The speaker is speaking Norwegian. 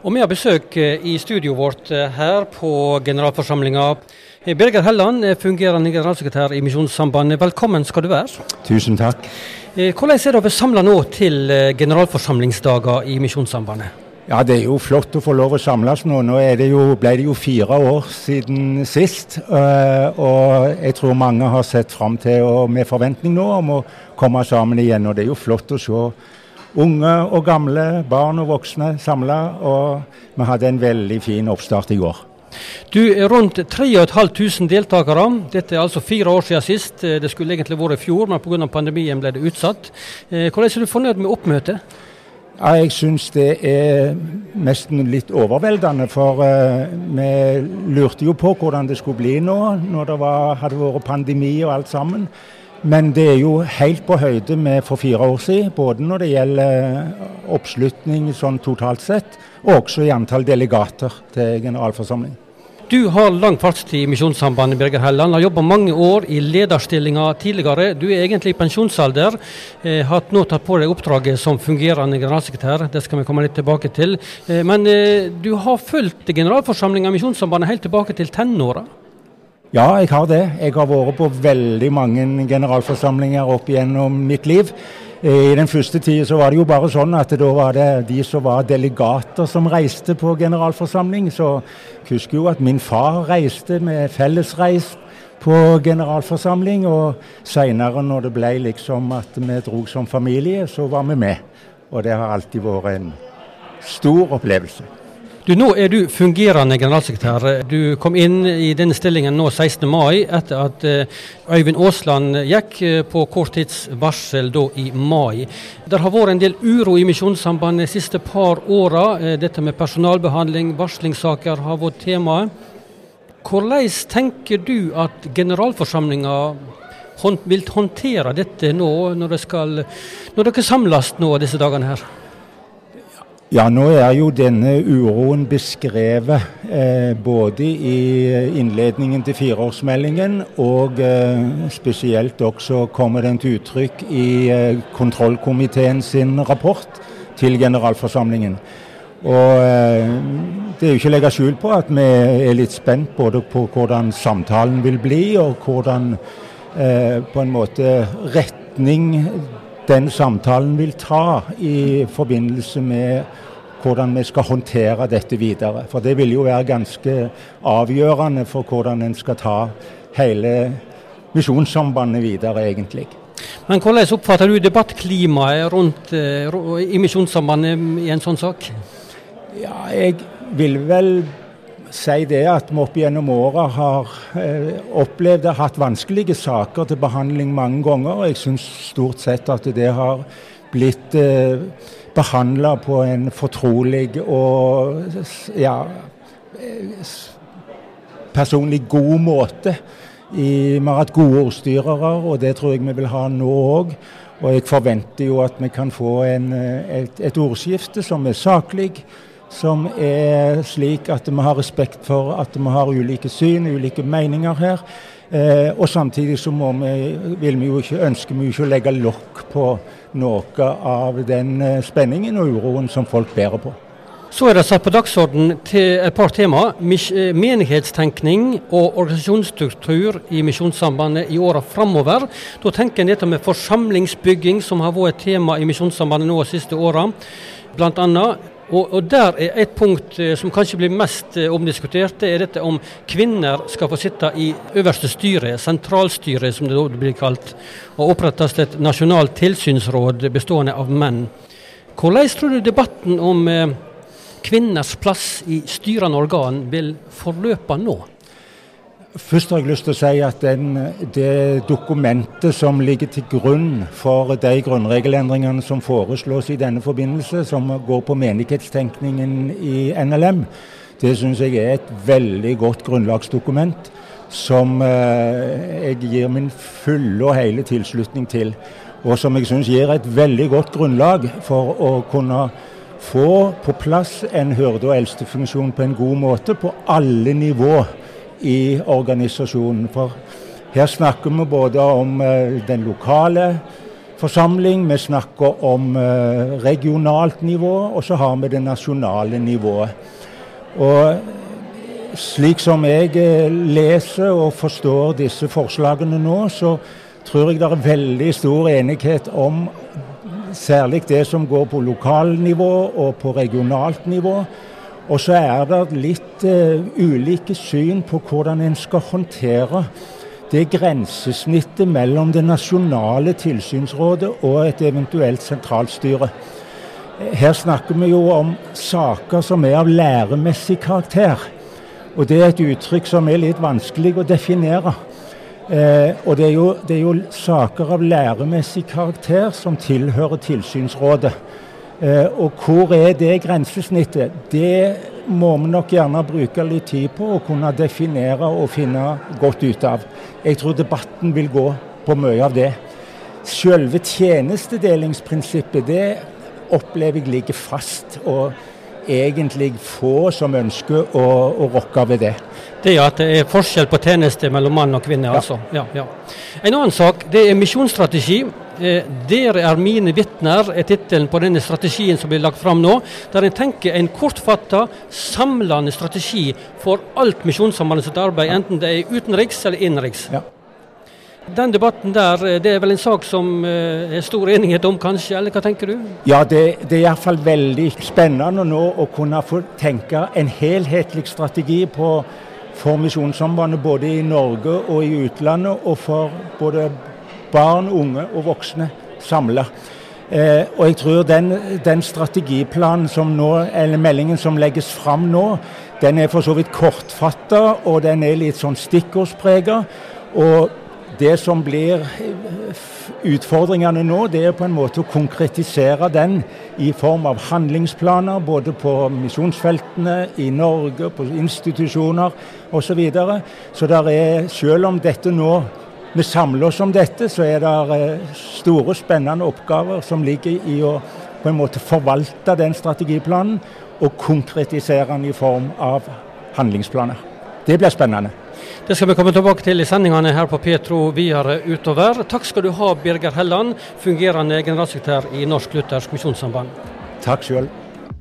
Og Vi har besøk eh, i studioet vårt eh, her på generalforsamlinga. Eh, Birger Helland, fungerende generalsekretær i Misjonssambandet. Velkommen skal du være. Tusen takk. Hvordan er det være samla nå til generalforsamlingsdager i Misjonssambandet? Ja, Det er jo flott å få lov å samles nå. Nå det jo, ble det jo fire år siden sist. Og jeg tror mange har sett fram til, og med forventning nå, om å komme sammen igjen. Og det er jo flott å se unge og gamle, barn og voksne samla. Og vi hadde en veldig fin oppstart i går. Du rundt 3500 deltakere. Dette er altså fire år siden sist. Det skulle egentlig vært i fjor, men pga. pandemien ble det utsatt. Eh, hvordan er du fornøyd med oppmøtet? Ja, jeg syns det er nesten litt overveldende. For uh, vi lurte jo på hvordan det skulle bli nå, når det var, hadde vært pandemi og alt sammen. Men det er jo helt på høyde med for fire år siden, både når det gjelder oppslutning sånn totalt sett, og også i antall delegater til generalforsamling. Du har lang fartstid i Misjonssambandet, Birger Helland. Har jobba mange år i lederstillinger tidligere. Du er egentlig i pensjonsalder. Eh, har nå tatt på deg oppdraget som fungerende generalsekretær. Det skal vi komme litt tilbake til. Eh, men eh, du har fulgt generalforsamlinga i Misjonssambandet helt tilbake til tenåra? Ja, jeg har det. Jeg har vært på veldig mange generalforsamlinger opp gjennom mitt liv. I den første tida så var det jo bare sånn at da var det de som var delegater som reiste på generalforsamling. Så jeg husker jo at min far reiste med fellesreis på generalforsamling. Og seinere når det ble liksom at vi dro som familie, så var vi med. Og det har alltid vært en stor opplevelse. Du, Nå er du fungerende generalsekretær. Du kom inn i denne stillingen nå 16. mai, etter at eh, Øyvind Aasland gikk eh, på kort tids varsel da i mai. Det har vært en del uro i Misjonssambandet de siste par åra. Eh, dette med personalbehandling, varslingssaker har vært temaet. Hvordan tenker du at generalforsamlinga vil håndtere dette nå, når, det skal, når dere samles nå disse dagene her? Ja, nå er jo denne uroen beskrevet eh, både i innledningen til fireårsmeldingen og eh, spesielt også kommer den til uttrykk i eh, kontrollkomiteen sin rapport til generalforsamlingen. Og eh, Det er jo ikke å legge skjul på at vi er litt spent både på hvordan samtalen vil bli, og hvordan eh, på en måte retning den samtalen vil ta i forbindelse med hvordan vi skal håndtere dette videre. For det vil jo være ganske avgjørende for hvordan en skal ta hele Misjonssambandet videre, egentlig. Men hvordan oppfatter du debattklimaet rundt uh, i Misjonssambandet i en sånn sak? Ja, jeg vil vel si det at vi opp gjennom åra har eh, opplevd og hatt vanskelige saker til behandling mange ganger. Jeg syns stort sett at det har blitt eh, behandla på en fortrolig og ja, eh, personlig god måte. Vi har hatt gode ordstyrere, og det tror jeg vi vil ha nå òg. Og jeg forventer jo at vi kan få en, eh, et, et ordskifte som er saklig som er slik at vi har respekt for at vi har ulike syn, ulike meninger her. Eh, og samtidig så vi, vil vi jo ikke, ønsker vi jo ikke å legge lokk på noe av den eh, spenningen og uroen som folk bærer på. Så er det satt på dagsorden til et par tema. Eh, menighetstenkning og organisasjonsstruktur i Misjonssambandet i åra framover. Da tenker en dette med forsamlingsbygging, som har vært et tema i Misjonssambandet nå de siste åra. Annet og, og, Der er et punkt eh, som kanskje blir mest eh, omdiskutert, det er dette om kvinner skal få sitte i øverste styre, sentralstyret som det blir kalt, og opprettes et nasjonalt tilsynsråd bestående av menn. Hvordan tror du debatten om eh, kvinners plass i styrende organ vil forløpe nå? Først har jeg lyst til å si at den, det dokumentet som ligger til grunn for de grunnregelendringene som foreslås i denne forbindelse, som går på menighetstenkningen i NLM, det syns jeg er et veldig godt grunnlagsdokument som eh, jeg gir min fulle og hele tilslutning til. Og som jeg syns gir et veldig godt grunnlag for å kunne få på plass en hørde- og eldstefunksjon på en god måte på alle nivåer i organisasjonen. For her snakker vi både om eh, den lokale forsamling, vi snakker om eh, regionalt nivå, og så har vi det nasjonale nivået. Og slik som jeg eh, leser og forstår disse forslagene nå, så tror jeg det er veldig stor enighet om særlig det som går på lokalnivå og på regionalt nivå. Og så er det litt uh, ulike syn på hvordan en skal håndtere det grensesnittet mellom det nasjonale tilsynsrådet og et eventuelt sentralstyre. Her snakker vi jo om saker som er av læremessig karakter. Og det er et uttrykk som er litt vanskelig å definere. Eh, og det er, jo, det er, jo, saker av læremessig karakter som tilhører tilsynsrådet. Eh, og hvor er det grensesnittet? Det må vi nok gjerne bruke litt tid på å kunne definere og finne godt ut av. Jeg tror debatten vil gå på mye av det. Selve tjenestedelingsprinsippet det opplever jeg ligger fast. og egentlig få som ønsker å, å rokke ved det. Det er at det er forskjell på tjeneste mellom mann og kvinne, ja. altså. Ja, ja. En annen sak det er misjonsstrategi. Eh, 'Dere er mine vitner' er tittelen på denne strategien som blir lagt fram nå. Der en tenker en kortfatta, samlende strategi for alt Misjonssambandets arbeid, enten det er utenriks eller innenriks. Ja. Den debatten der, eh, det er vel en sak som eh, er stor enighet om, kanskje? Eller hva tenker du? Ja, det, det er iallfall veldig spennende nå å kunne få tenke en helhetlig strategi på for Misjonssambandet både i Norge og i utlandet, og for både barn, unge og voksne samla. Eh, og jeg tror den, den strategiplanen som nå, eller meldingen som legges fram nå, den er for så vidt kortfatta, og den er litt sånn stikkordsprega. Og det som blir utfordringene nå, det er på en måte å konkretisere den i form av handlingsplaner, både på misjonsfeltene, i Norge, på institusjoner osv. Så, videre. så er, selv om dette nå vi samler oss om dette, så er det eh, store, spennende oppgaver som ligger i å på en måte forvalte den strategiplanen og konkretisere den i form av handlingsplaner. Det blir spennende. Det skal vi komme tilbake til i sendingene her på Petro videre utover. Takk skal du ha, Birger Helland, fungerende generalsekretær i Norsk Luthersk Misjonssamband. Takk sjøl.